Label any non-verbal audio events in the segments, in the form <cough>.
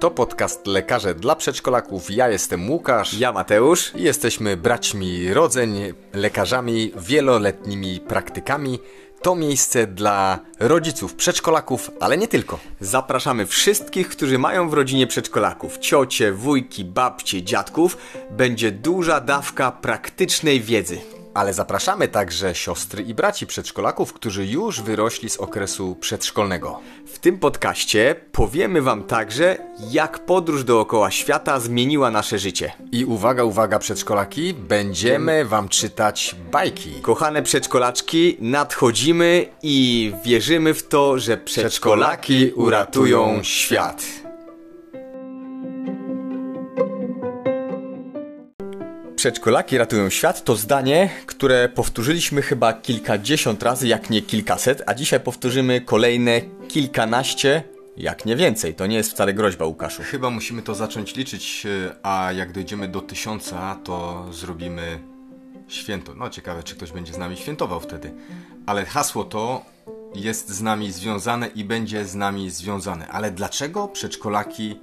To podcast Lekarze dla Przedszkolaków. Ja jestem Łukasz. Ja Mateusz. I jesteśmy braćmi rodzeń, lekarzami, wieloletnimi praktykami. To miejsce dla rodziców przedszkolaków, ale nie tylko. Zapraszamy wszystkich, którzy mają w rodzinie przedszkolaków, ciocie, wujki, babcie, dziadków. Będzie duża dawka praktycznej wiedzy. Ale zapraszamy także siostry i braci przedszkolaków, którzy już wyrośli z okresu przedszkolnego. W tym podcaście powiemy Wam także, jak podróż dookoła świata zmieniła nasze życie. I uwaga, uwaga, przedszkolaki, będziemy Wam czytać bajki. Kochane przedszkolaczki, nadchodzimy i wierzymy w to, że przedszkolaki uratują świat. Przedszkolaki ratują świat to zdanie, które powtórzyliśmy chyba kilkadziesiąt razy, jak nie kilkaset, a dzisiaj powtórzymy kolejne kilkanaście, jak nie więcej. To nie jest wcale groźba, Łukaszu. Chyba musimy to zacząć liczyć, a jak dojdziemy do tysiąca, to zrobimy święto. No ciekawe, czy ktoś będzie z nami świętował wtedy. Ale hasło to jest z nami związane i będzie z nami związane. Ale dlaczego przedszkolaki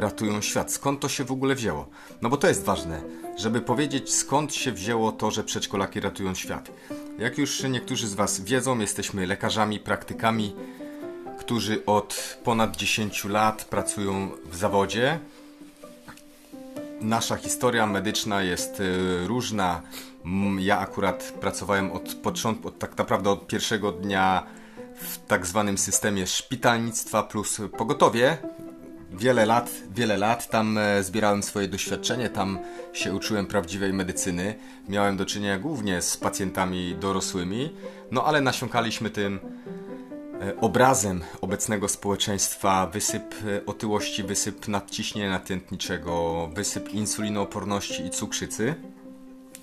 ratują świat? Skąd to się w ogóle wzięło? No bo to jest ważne, żeby powiedzieć skąd się wzięło to, że przedszkolaki ratują świat. Jak już niektórzy z Was wiedzą, jesteśmy lekarzami, praktykami, którzy od ponad 10 lat pracują w zawodzie. Nasza historia medyczna jest y, różna. Ja akurat pracowałem od początku, od, tak naprawdę od pierwszego dnia w tak zwanym systemie szpitalnictwa plus pogotowie. Wiele lat, wiele lat tam e, zbierałem swoje doświadczenie, tam się uczyłem prawdziwej medycyny. Miałem do czynienia głównie z pacjentami dorosłymi, no ale nasiąkaliśmy tym e, obrazem obecnego społeczeństwa, wysyp e, otyłości, wysyp nadciśnienia natętniczego, wysyp insulinooporności i cukrzycy.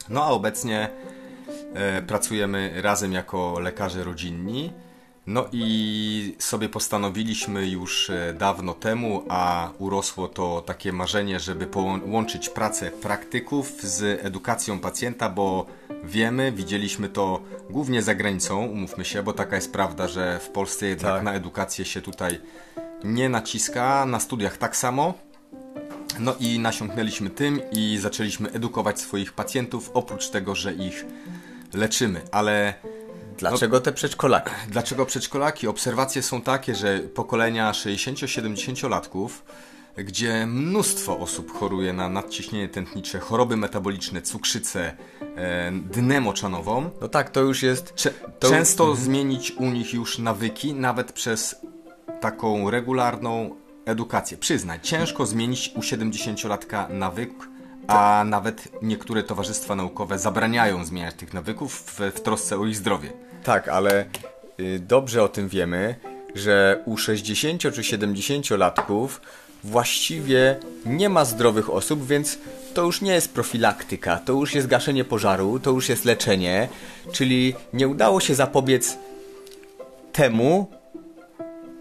No a obecnie pracujemy razem jako lekarze rodzinni. No i sobie postanowiliśmy już e, dawno temu, a urosło to takie marzenie, żeby połączyć pracę praktyków z edukacją pacjenta, bo wiemy, widzieliśmy to głównie za granicą, umówmy się, bo taka jest prawda, że w Polsce jednak Tak. na edukację się tutaj nie naciska, na studiach tak samo. No i nasiąknęliśmy tym i zaczęliśmy edukować swoich pacjentów, oprócz tego, że ich leczymy. Ale Dlaczego te przedszkolaki? <clears throat> dlaczego przedszkolaki? Obserwacje są takie, że pokolenia 60-70-latków, gdzie mnóstwo osób choruje na nadciśnienie tętnicze, choroby metaboliczne, cukrzycę, e, dnę moczanową, No tak, to już jest... Cze- To- Często zmienić u nich już nawyki, nawet przez taką regularną edukację. Przyznaj, ciężko zmienić u 70-latka nawyk, a nawet niektóre towarzystwa naukowe zabraniają zmieniać tych nawyków w, w trosce o ich zdrowie. Tak, ale y, dobrze o tym wiemy, że u 60 czy 70-latków właściwie nie ma zdrowych osób, więc to już nie jest profilaktyka, to już jest gaszenie pożaru, to już jest leczenie, czyli nie udało się zapobiec temu,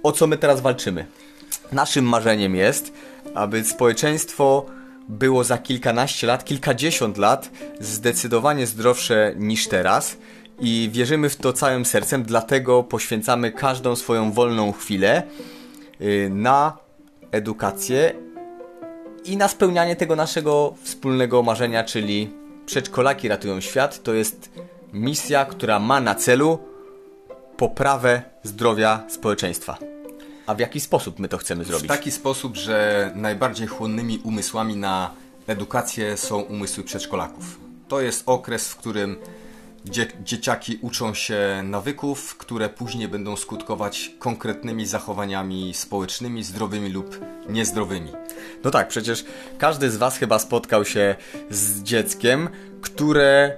o co my teraz walczymy. Naszym marzeniem jest, aby społeczeństwo było za kilkanaście lat, kilkadziesiąt lat zdecydowanie zdrowsze niż teraz i wierzymy w to całym sercem, dlatego poświęcamy każdą swoją wolną chwilę y, na edukację i na spełnianie tego naszego wspólnego marzenia, czyli przedszkolaki ratują świat. To jest misja, która ma na celu poprawę zdrowia społeczeństwa. A w jaki sposób my to chcemy W zrobić? taki sposób, że najbardziej chłonnymi umysłami na edukację są umysły przedszkolaków. To jest okres, w którym dzie dzieciaki uczą się nawyków, które później będą skutkować konkretnymi zachowaniami społecznymi, zdrowymi lub niezdrowymi. No tak, przecież każdy z Was chyba spotkał się z dzieckiem, które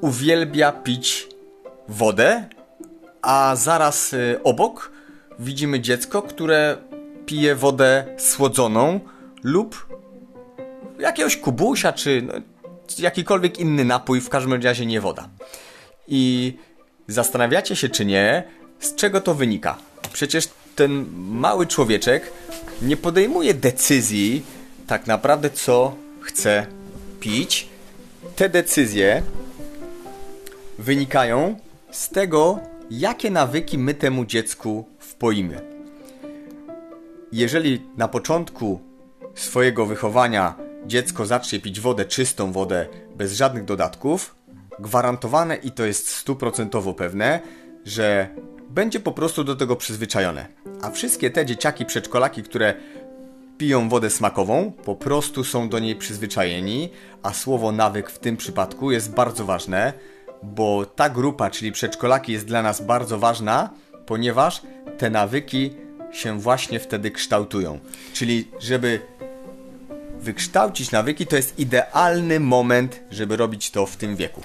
uwielbia pić wodę, a zaraz y, obok widzimy dziecko, które pije wodę słodzoną lub jakiegoś kubusia, czy no, jakikolwiek inny napój, w każdym razie nie woda. I zastanawiacie się, czy nie, z czego to wynika. Przecież ten mały człowieczek nie podejmuje decyzji, tak naprawdę, co chce pić. Te decyzje wynikają z tego, jakie nawyki my temu dziecku wpoimy. Jeżeli na początku swojego wychowania dziecko zacznie pić wodę, czystą wodę, bez żadnych dodatków, gwarantowane i to jest stuprocentowo pewne, że będzie po prostu do tego przyzwyczajone. A wszystkie te dzieciaki, przedszkolaki, które piją wodę smakową, po prostu są do niej przyzwyczajeni, a słowo nawyk w tym przypadku jest bardzo ważne, bo ta grupa, czyli przedszkolaki, jest dla nas bardzo ważna, ponieważ te nawyki się właśnie wtedy kształtują. Czyli, żeby wykształcić nawyki, to jest idealny moment, żeby robić to w tym wieku.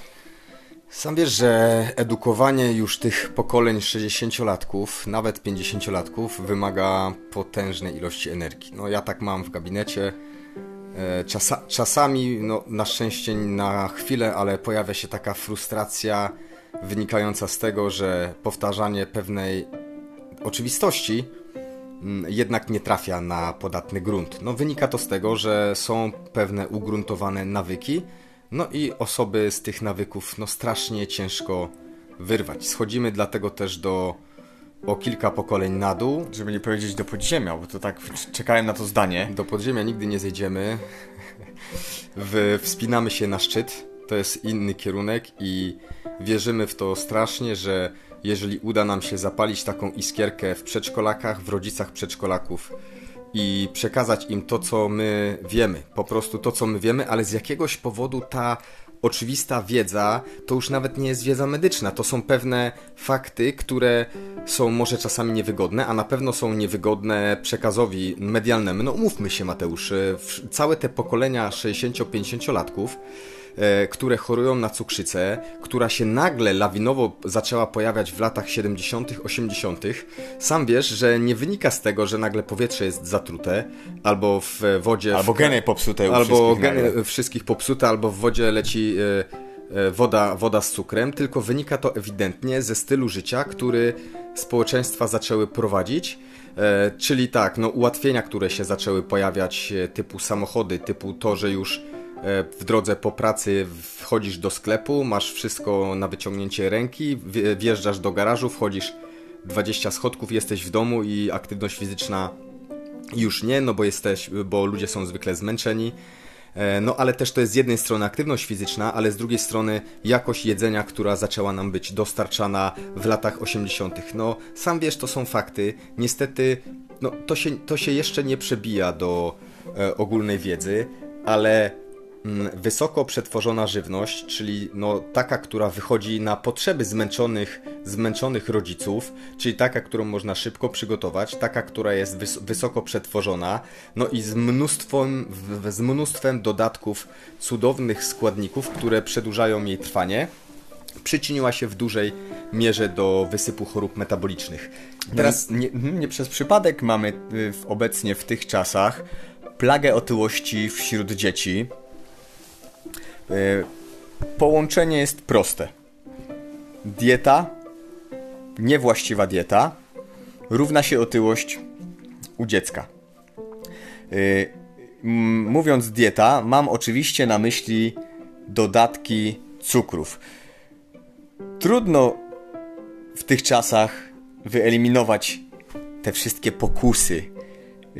Sam wiesz, że edukowanie już tych pokoleń 60-latków, nawet 50-latków, wymaga potężnej ilości energii. No ja tak mam w gabinecie. E, czasa, czasami, no na szczęście na chwilę, ale pojawia się taka frustracja wynikająca z tego, że powtarzanie pewnej oczywistości mm, jednak nie trafia na podatny grunt. No wynika to z tego, że są pewne ugruntowane nawyki, no i osoby z tych nawyków no strasznie ciężko wyrwać. Schodzimy dlatego też do o kilka pokoleń na dół. Żeby nie powiedzieć do podziemia, bo to tak czekałem na to zdanie. Do podziemia nigdy nie zejdziemy. W, wspinamy się na szczyt. To jest inny kierunek i wierzymy w to strasznie, że jeżeli uda nam się zapalić taką iskierkę w przedszkolakach, w rodzicach przedszkolaków, i przekazać im to, co my wiemy, po prostu to, co my wiemy, ale z jakiegoś powodu ta oczywista wiedza to już nawet nie jest wiedza medyczna, to są pewne fakty, które są może czasami niewygodne, a na pewno są niewygodne przekazowi medialnemu. No umówmy się Mateusz, całe te pokolenia 60-50-latków E, które chorują na cukrzycę, która się nagle lawinowo zaczęła pojawiać w latach 70., 80., sam wiesz, że nie wynika z tego, że nagle powietrze jest zatrute, albo w wodzie. Albo w... geny popsute, albo geny nagle. wszystkich popsute, albo w wodzie leci. E, e, woda, woda z cukrem, tylko wynika to ewidentnie ze stylu życia, który społeczeństwa zaczęły prowadzić. czyli tak, no ułatwienia, które się zaczęły pojawiać, typu samochody, typu to, że już E, w drodze po pracy wchodzisz do sklepu, masz wszystko na wyciągnięcie ręki, wjeżdżasz do garażu, wchodzisz 20 schodków, jesteś w domu i aktywność fizyczna już nie, no bo jesteś, bo ludzie są zwykle zmęczeni. E, no ale też to jest z jednej strony aktywność fizyczna, ale z drugiej strony jakość jedzenia, która zaczęła nam być dostarczana w latach 80. No sam wiesz, to są fakty. Niestety, no to się, to się jeszcze nie przebija do e, ogólnej wiedzy, ale wysoko przetworzona żywność, czyli no, taka, która wychodzi na potrzeby zmęczonych, zmęczonych rodziców, czyli taka, którą można szybko przygotować, taka, która jest wys wysoko przetworzona, no i z mnóstwem, z mnóstwem dodatków, cudownych składników, które przedłużają jej trwanie, przyczyniła się w dużej mierze do wysypu chorób metabolicznych. Teraz nie, mhm, nie przez przypadek mamy y, obecnie w tych czasach plagę otyłości wśród dzieci, połączenie jest proste. Dieta, niewłaściwa dieta, równa się otyłość u dziecka. E, mówiąc dieta, mam oczywiście na myśli dodatki cukrów. Trudno w tych czasach wyeliminować te wszystkie pokusy. E,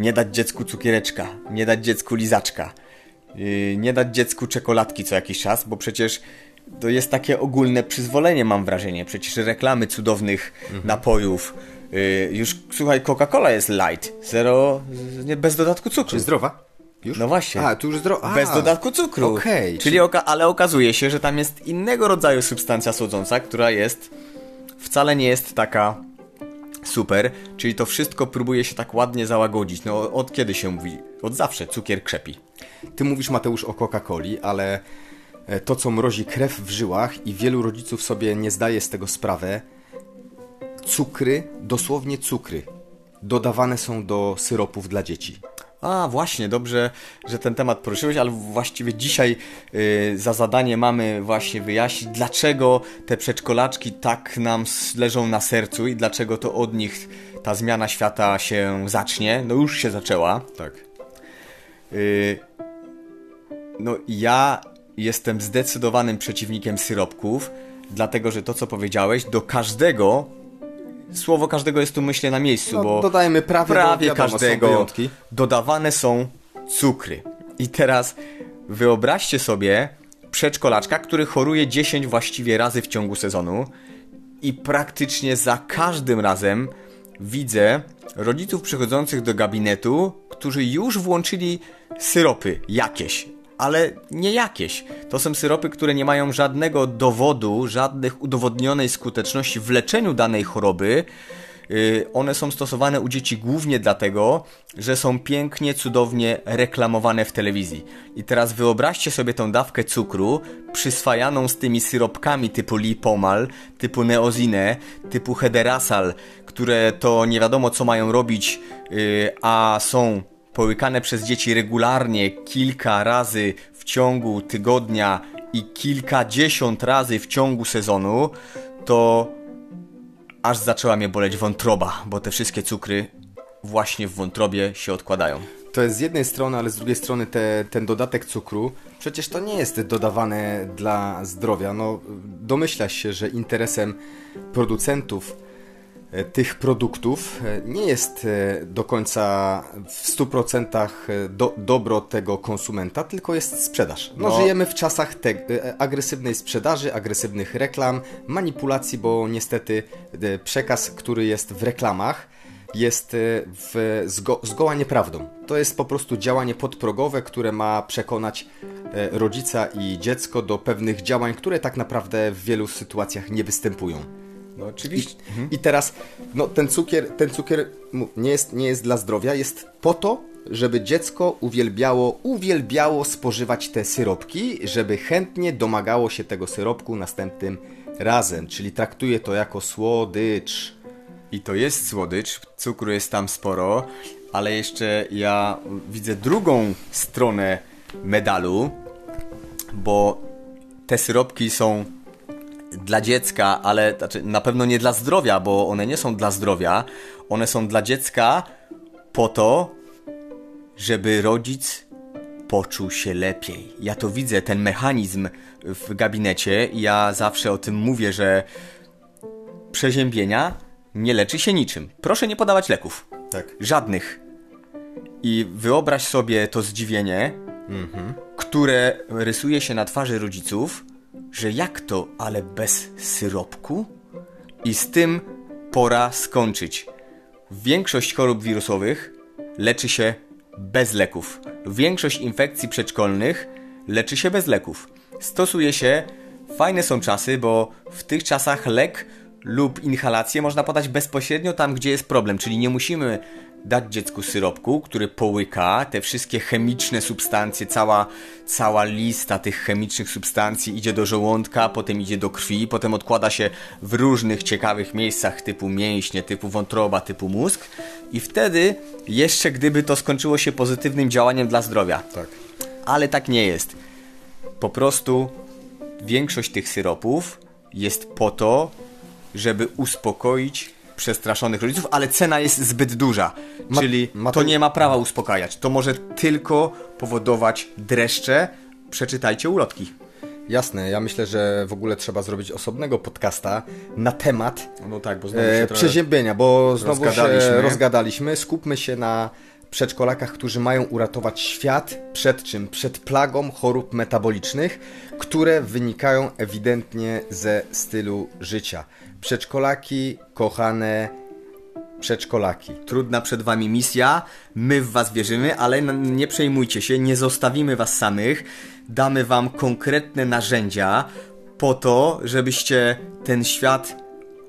nie dać dziecku cukiereczka, nie dać dziecku lizaczka nie dać dziecku czekoladki co jakiś czas, bo przecież to jest takie ogólne przyzwolenie, mam wrażenie. Przecież reklamy cudownych mhm. napojów. Yy, już słuchaj, Coca-Cola jest light, zero, nie, bez dodatku cukru. Czy zdrowa? Już? No właśnie. A, tu już zdrowa. Bez dodatku cukru. Okej. Okay, Czyli oka ale okazuje się, że tam jest innego rodzaju substancja słodząca, która jest wcale nie jest taka super, czyli to wszystko próbuje się tak ładnie załagodzić. No od kiedy się mówi? Od zawsze cukier krzepi. Ty mówisz, Mateusz, o Coca-Coli, ale e, to, co mrozi krew w żyłach i wielu rodziców sobie nie zdaje z tego sprawę, cukry, dosłownie cukry, dodawane są do syropów dla dzieci. A, właśnie, dobrze, że ten temat poruszyłeś, ale właściwie dzisiaj yy, za zadanie mamy właśnie wyjaśnić, dlaczego te przedszkolaczki tak nam leżą na sercu i dlaczego to od nich ta zmiana świata się zacznie. No już się zaczęła. Tak. Yy, no ja jestem zdecydowanym przeciwnikiem syropków, dlatego że to, co powiedziałeś, do każdego słowo każdego jest tu myślę na miejscu, No, bo dodajmy prawie, prawie wiadomo, każdego dodawane są cukry. I teraz wyobraźcie sobie przedszkolaczka, który choruje 10 właściwie razy w ciągu sezonu i praktycznie za każdym razem widzę rodziców przychodzących do gabinetu, którzy już włączyli syropy jakieś, ale nie jakieś. To są syropy, które nie mają żadnego dowodu, żadnych udowodnionej skuteczności w leczeniu danej choroby. Yy, One są stosowane u dzieci głównie dlatego, że są pięknie, cudownie reklamowane w telewizji. I teraz wyobraźcie sobie tą dawkę cukru przyswajaną z tymi syropkami typu Lipomal, typu Neozinę, typu Hederasal, które to nie wiadomo co mają robić, yy, a są połykane przez dzieci regularnie kilka razy w ciągu tygodnia i kilkadziesiąt razy w ciągu sezonu, to aż zaczęła mnie boleć wątroba, bo te wszystkie cukry właśnie w wątrobie się odkładają. To jest z jednej strony, ale z drugiej strony te, ten dodatek cukru, przecież to nie jest dodawane dla zdrowia. No, domyślasz się, że interesem producentów tych produktów e, nie jest e, do końca w 100% do, dobro tego konsumenta, tylko jest sprzedaż. No, No. żyjemy w czasach te, e, agresywnej sprzedaży, agresywnych reklam, manipulacji, bo niestety e, przekaz, który jest w reklamach, jest e, w, zgo, zgoła nieprawdą. To jest po prostu działanie podprogowe, które ma przekonać e, rodzica i dziecko do pewnych działań, które tak naprawdę w wielu sytuacjach nie występują. No oczywiście. I teraz no, ten cukier, ten cukier nie jest, nie jest dla zdrowia, jest po to, żeby dziecko uwielbiało, uwielbiało spożywać te syropki, żeby chętnie domagało się tego syropku następnym razem, czyli traktuje to jako słodycz. I to jest słodycz, cukru jest tam sporo, ale jeszcze ja widzę drugą stronę medalu, bo te syropki są dla dziecka, ale znaczy, na pewno nie dla zdrowia, bo one nie są dla zdrowia. One są dla dziecka po to, żeby rodzic poczuł się lepiej. Ja to widzę, ten mechanizm w gabinecie ja zawsze o tym mówię, że przeziębienia nie leczy się niczym. Proszę nie podawać leków. Tak. Żadnych. I wyobraź sobie to zdziwienie, które rysuje się na twarzy rodziców, że jak to, ale bez syropku? I z tym pora skończyć. Większość chorób wirusowych leczy się bez leków. Większość infekcji przedszkolnych leczy się bez leków. Stosuje się, fajne są czasy, bo w tych czasach lek lub inhalację można podać bezpośrednio tam, gdzie jest problem, czyli nie musimy dać dziecku syropku, który połyka te wszystkie chemiczne substancje, cała, cała lista tych chemicznych substancji idzie do żołądka, potem idzie do krwi, potem odkłada się w różnych ciekawych miejscach typu mięśnie, typu wątroba, typu mózg i wtedy jeszcze gdyby to skończyło się pozytywnym działaniem dla zdrowia. Tak. Ale tak nie jest. Po prostu większość tych syropów jest po to, żeby uspokoić przestraszonych rodziców, ale cena jest zbyt duża. Ma- Czyli ma to nie ma prawa uspokajać. To może tylko powodować dreszcze. Przeczytajcie ulotki. Jasne, ja myślę, że w ogóle trzeba zrobić osobnego podcasta na temat No tak, bo e, przeziębienia, bo znowu rozgadaliśmy. się rozgadaliśmy. Skupmy się na przedszkolakach, którzy mają uratować świat przed czym? Przed plagą chorób metabolicznych, które wynikają ewidentnie ze stylu życia. Przedszkolaki, kochane przedszkolaki. Trudna przed wami misja, my w was wierzymy, ale nie przejmujcie się, nie zostawimy was samych. Damy wam konkretne narzędzia po to, żebyście ten świat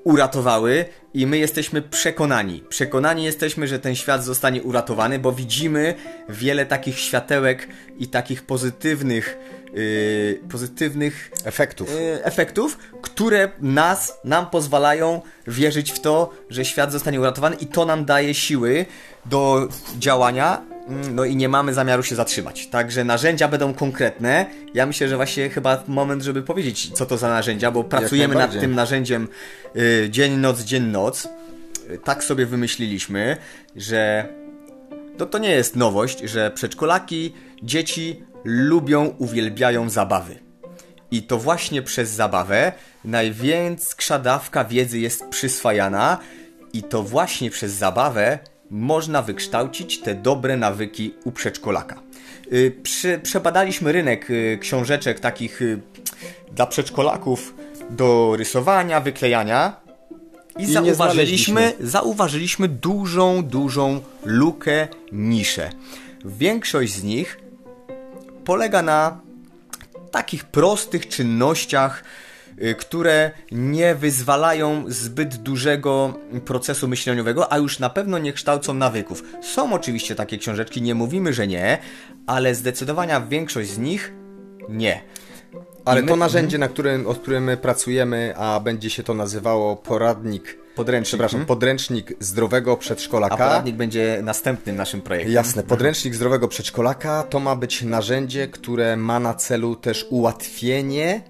uratowały i my jesteśmy przekonani. Przekonani jesteśmy, że ten świat zostanie uratowany, bo widzimy wiele takich światełek i takich pozytywnych yy, pozytywnych Efektów. e, efektów, które nas, nam pozwalają wierzyć w to, że świat zostanie uratowany i to nam daje siły do działania. mm, No i nie mamy zamiaru się zatrzymać. Także narzędzia będą konkretne. Ja myślę, że właśnie chyba moment, żeby powiedzieć, co to za narzędzia, bo pracujemy nad tym narzędziem y, dzień, noc, dzień, noc. Y, Tak sobie wymyśliliśmy, że to, to nie jest nowość, że przedszkolaki, dzieci lubią, uwielbiają zabawy. I to właśnie przez zabawę największa dawka wiedzy jest przyswajana i to właśnie przez zabawę można wykształcić te dobre nawyki u przedszkolaka. Y, Prze przebadaliśmy rynek y, książeczek takich y, dla przedszkolaków do rysowania, wyklejania i, nie zauważyliśmy, zauważyliśmy dużą, dużą lukę, niszę. Większość z nich polega na takich prostych czynnościach, y, które nie wyzwalają zbyt dużego procesu myśleniowego, a już na pewno nie kształcą nawyków. Są oczywiście takie książeczki, nie mówimy, że nie, ale zdecydowania większość z nich nie. Ale my- to narzędzie, na którym, o którym my pracujemy, a będzie się to nazywało poradnik, Podręcznik, przepraszam, mhm. podręcznik zdrowego A przedszkolaka. poradnik będzie następnym naszym projektem. Jasne, podręcznik zdrowego przedszkolaka to ma być narzędzie, które ma na celu też ułatwienie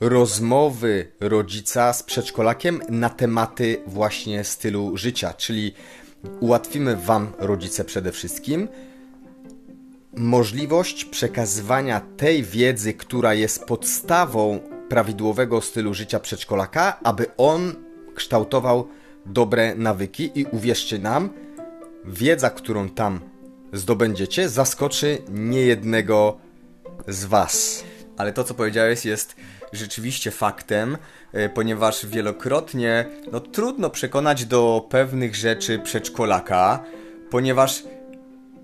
rozmowy rodzica z przedszkolakiem na tematy właśnie stylu życia, czyli ułatwimy Wam, rodzice przede wszystkim, możliwość przekazywania tej wiedzy, która jest podstawą prawidłowego stylu życia przedszkolaka, aby on kształtował dobre nawyki i uwierzcie nam, wiedza, którą tam zdobędziecie, zaskoczy niejednego z Was. Ale to, co powiedziałeś, jest rzeczywiście faktem, e, ponieważ wielokrotnie no, trudno przekonać do pewnych rzeczy przedszkolaka, ponieważ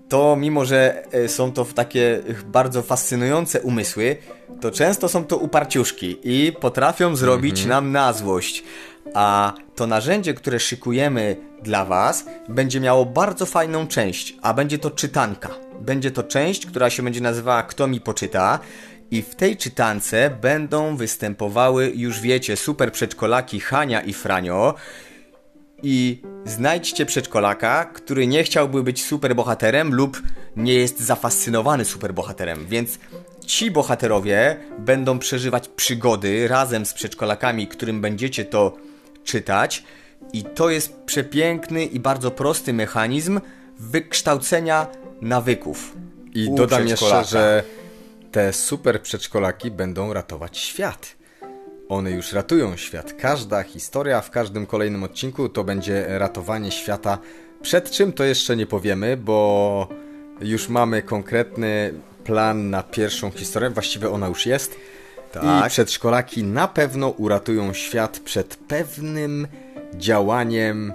to, mimo że e, są to takie bardzo fascynujące umysły, to często są to uparciuszki i potrafią zrobić nam na złość. A to narzędzie, które szykujemy dla Was, będzie miało bardzo fajną część, a będzie to czytanka. Będzie to część, która się będzie nazywała Kto mi poczyta. I w tej czytance będą występowały, już wiecie, super przedszkolaki Hania i Franio. I znajdźcie przedszkolaka, który nie chciałby być superbohaterem lub nie jest zafascynowany superbohaterem, więc ci bohaterowie będą przeżywać przygody razem z przedszkolakami, którym będziecie to czytać. I to jest przepiękny i bardzo prosty mechanizm wykształcenia nawyków. I dodam jeszcze, że te super przedszkolaki będą ratować świat. One już ratują świat. Każda historia w każdym kolejnym odcinku to będzie ratowanie świata. Przed czym to jeszcze nie powiemy, bo już mamy konkretny plan na pierwszą historię. Właściwie ona już jest. Tak. I przedszkolaki na pewno uratują świat przed pewnym działaniem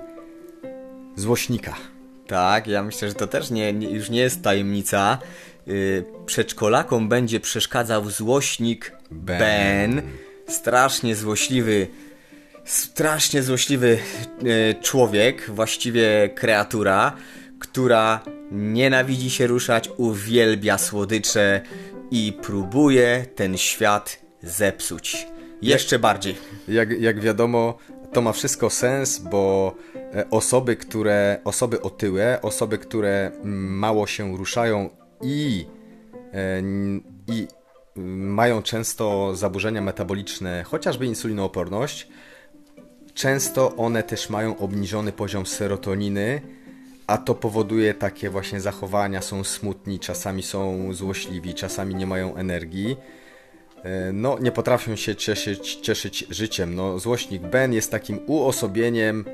złośnika. Tak, ja myślę, że to też nie, nie, już nie jest tajemnica. Yy, przedszkolakom będzie przeszkadzał złośnik Ben. ben. Strasznie złośliwy, strasznie złośliwy yy, człowiek, właściwie kreatura, która nienawidzi się ruszać, uwielbia słodycze i próbuje ten świat zepsuć. Jeszcze bardziej. Jak, jak wiadomo, to ma wszystko sens, bo e, osoby, które, osoby otyłe, osoby, które mm, mało się ruszają i, e, i mm, mają często zaburzenia metaboliczne, chociażby insulinooporność, często one też mają obniżony poziom serotoniny, a to powoduje takie właśnie zachowania, są smutni, czasami są złośliwi, czasami nie mają energii. E, no, nie potrafią się cieszyć, cieszyć życiem. No, złośnik Ben jest takim uosobieniem,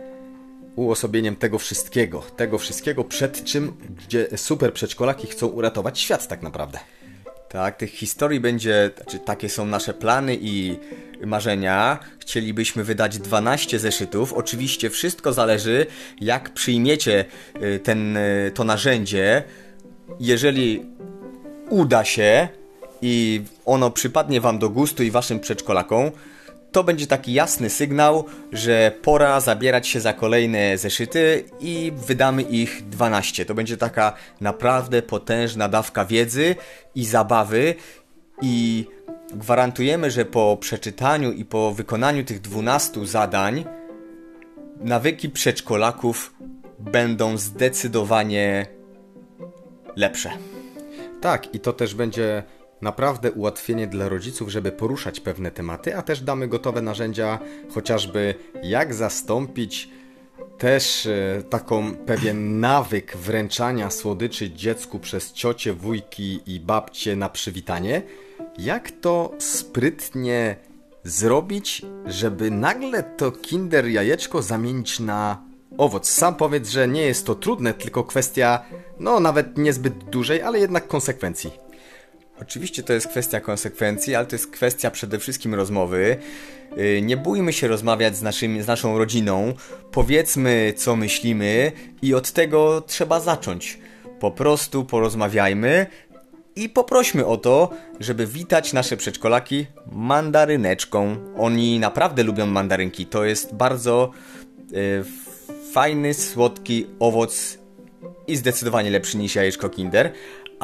uosobieniem tego wszystkiego. Tego wszystkiego, przed czym, gdzie super przedszkolaki chcą uratować świat tak naprawdę. Tak, tych historii będzie, znaczy takie są nasze plany i marzenia. Chcielibyśmy wydać 12 zeszytów. Oczywiście wszystko zależy, jak przyjmiecie y, ten, y, to narzędzie. Jeżeli uda się i ono przypadnie Wam do gustu i Waszym przedszkolakom, to będzie taki jasny sygnał, że pora zabierać się za kolejne zeszyty i wydamy ich 12. To będzie taka naprawdę potężna dawka wiedzy i zabawy i gwarantujemy, że po przeczytaniu i po wykonaniu tych 12 zadań nawyki przedszkolaków będą zdecydowanie lepsze. Tak, i to też będzie naprawdę ułatwienie dla rodziców, żeby poruszać pewne tematy, a też damy gotowe narzędzia, chociażby jak zastąpić też e, taką pewien nawyk wręczania słodyczy dziecku przez ciocie, wujki i babcie na przywitanie. Jak to sprytnie zrobić, żeby nagle to kinder jajeczko zamienić na owoc? Sam powiedz, że nie jest to trudne, tylko kwestia, no nawet niezbyt dużej, ale jednak konsekwencji. Oczywiście to jest kwestia konsekwencji, ale to jest kwestia przede wszystkim rozmowy. Y, nie bójmy się rozmawiać z, naszymi, z naszą rodziną, powiedzmy co myślimy i od tego trzeba zacząć. Po prostu porozmawiajmy i poprośmy o to, żeby witać nasze przedszkolaki mandaryneczką. Oni naprawdę lubią mandarynki. To jest bardzo y, fajny, słodki owoc i zdecydowanie lepszy niż jajeczko Kinder.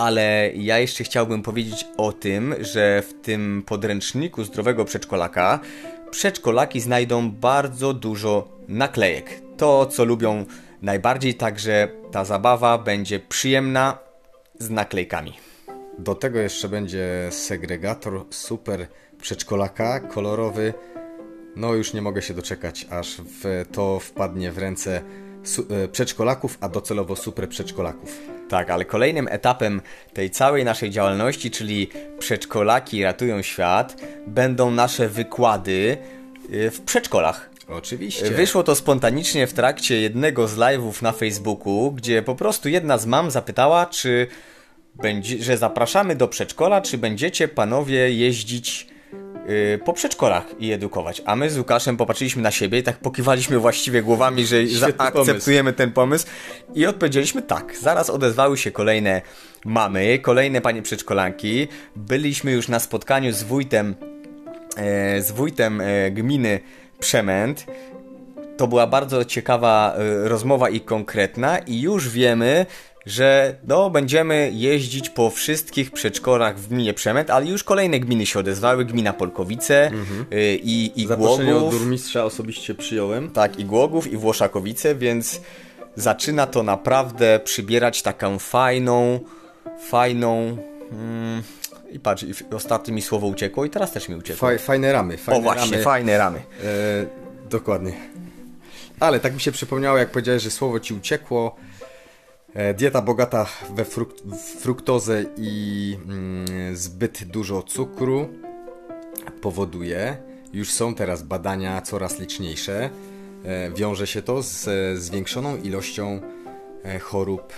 Ale ja jeszcze chciałbym powiedzieć o tym, że w tym podręczniku zdrowego przedszkolaka przedszkolaki znajdą bardzo dużo naklejek. To, co lubią najbardziej, także ta zabawa będzie przyjemna z naklejkami. Do tego jeszcze będzie segregator super przedszkolaka, kolorowy. No już nie mogę się doczekać, aż w to wpadnie w ręce e, przedszkolaków, a docelowo super przedszkolaków. Tak, ale kolejnym etapem tej całej naszej działalności, czyli przedszkolaki ratują świat, będą nasze wykłady y, w przedszkolach. Oczywiście. Wyszło to spontanicznie w trakcie jednego z live'ów na Facebooku, gdzie po prostu jedna z mam zapytała, czy będzie, że zapraszamy do przedszkola, czy będziecie panowie jeździć po przedszkolach i edukować. A my z Łukaszem popatrzyliśmy na siebie i tak pokiwaliśmy właściwie głowami, że akceptujemy ten pomysł i odpowiedzieliśmy tak. Zaraz odezwały się kolejne mamy, kolejne panie przedszkolanki. Byliśmy już na spotkaniu z wójtem, e, z wójtem e, gminy Przemęt. To była bardzo ciekawa e, rozmowa i konkretna i już wiemy, że no, będziemy jeździć po wszystkich przedszkolach w gminie Przemęt, ale już kolejne gminy się odezwały, gmina Polkowice mhm. y, i, i Zaproszenie Głogów. od burmistrza osobiście przyjąłem. Tak, i Głogów, i Włoszakowice, więc zaczyna to naprawdę przybierać taką fajną, fajną... Mm, i patrz, i ostatnio mi słowo uciekło i teraz też mi uciekło. Faj, fajne ramy. Fajne o właśnie, ramy. fajne ramy. E, dokładnie. Ale tak mi się przypomniało, jak powiedziałeś, że słowo ci uciekło. E, dieta bogata we fruk fruktozę i mm, zbyt dużo cukru powoduje, już są teraz badania coraz liczniejsze, e, wiąże się to z zwiększoną ilością e, chorób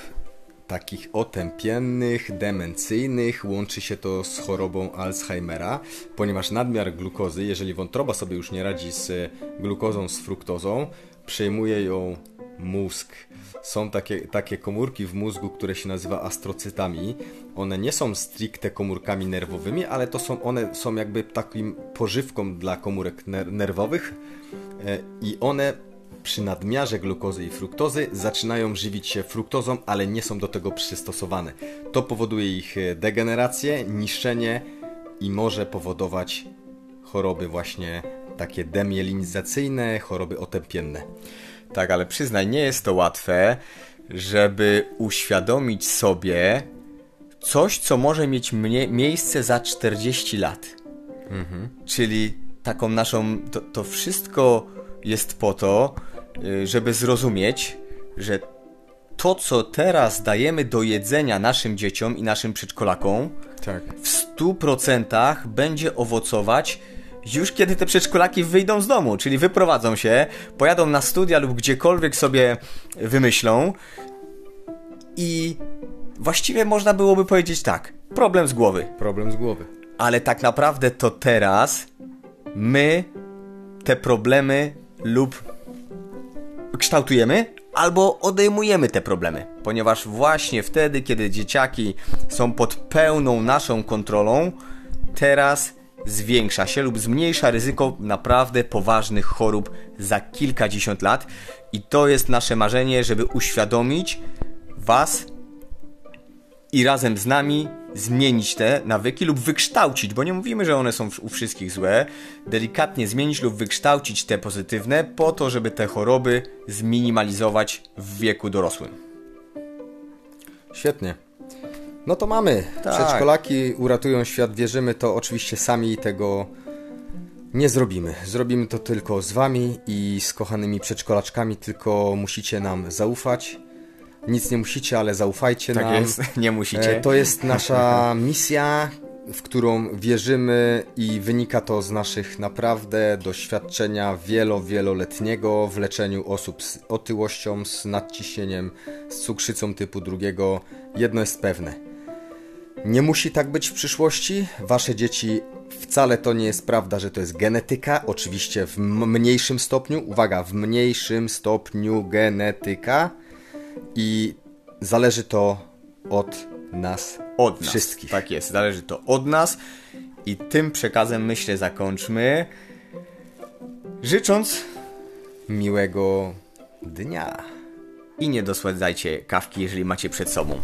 takich otępiennych, demencyjnych, łączy się to z chorobą Alzheimera, ponieważ nadmiar glukozy, jeżeli wątroba sobie już nie radzi z glukozą, z fruktozą, przejmuje ją mózg są takie, takie komórki w mózgu, które się nazywa astrocytami. One nie są stricte komórkami nerwowymi, ale to są one są jakby takim pożywką dla komórek ner nerwowych e, i one przy nadmiarze glukozy i fruktozy zaczynają żywić się fruktozą, ale nie są do tego przystosowane. To powoduje ich e, degenerację, niszczenie i może powodować choroby właśnie takie demielinizacyjne, choroby otępienne. Tak, ale przyznaj, nie jest to łatwe, żeby uświadomić sobie coś, co może mieć mnie, miejsce za 40 lat. Mhm. Czyli taką naszą. To, to wszystko jest po to, y, żeby zrozumieć, że to, co teraz dajemy do jedzenia naszym dzieciom i naszym przedszkolakom, tak. w 100% będzie owocować już kiedy te przedszkolaki wyjdą z domu, czyli wyprowadzą się, pojadą na studia lub gdziekolwiek sobie wymyślą i właściwie można byłoby powiedzieć tak, problem z głowy. Problem z głowy. Ale tak naprawdę to teraz my te problemy lub kształtujemy, albo odejmujemy te problemy, ponieważ właśnie wtedy, kiedy dzieciaki są pod pełną naszą kontrolą, teraz zwiększa się lub zmniejsza ryzyko naprawdę poważnych chorób za kilkadziesiąt lat. I to jest nasze marzenie, żeby uświadomić Was i razem z nami zmienić te nawyki lub wykształcić, bo nie mówimy, że one są u wszystkich złe, delikatnie zmienić lub wykształcić te pozytywne po to, żeby te choroby zminimalizować w wieku dorosłym. Świetnie. No to mamy. Tak. Przedszkolaki uratują świat, wierzymy to. Oczywiście sami tego nie zrobimy. Zrobimy to tylko z wami i z kochanymi przedszkolaczkami, tylko musicie nam zaufać. Nic nie musicie, ale zaufajcie tak nam. Jest. <laughs> Nie musicie. E, to jest nasza <laughs> misja, w którą wierzymy i wynika to z naszych naprawdę doświadczenia wielo, wieloletniego w leczeniu osób z otyłością, z nadciśnieniem, z cukrzycą typu drugiego. Jedno jest pewne. Nie musi tak być w przyszłości. Wasze dzieci wcale to nie jest prawda, że to jest genetyka. Oczywiście w mniejszym stopniu. Uwaga, w mniejszym stopniu genetyka. I zależy to od nas Od nas. wszystkich. Tak jest, zależy to od nas. I tym przekazem myślę zakończmy. Życząc Miłego dnia. i nie dosładzajcie kawki, jeżeli macie przed sobą.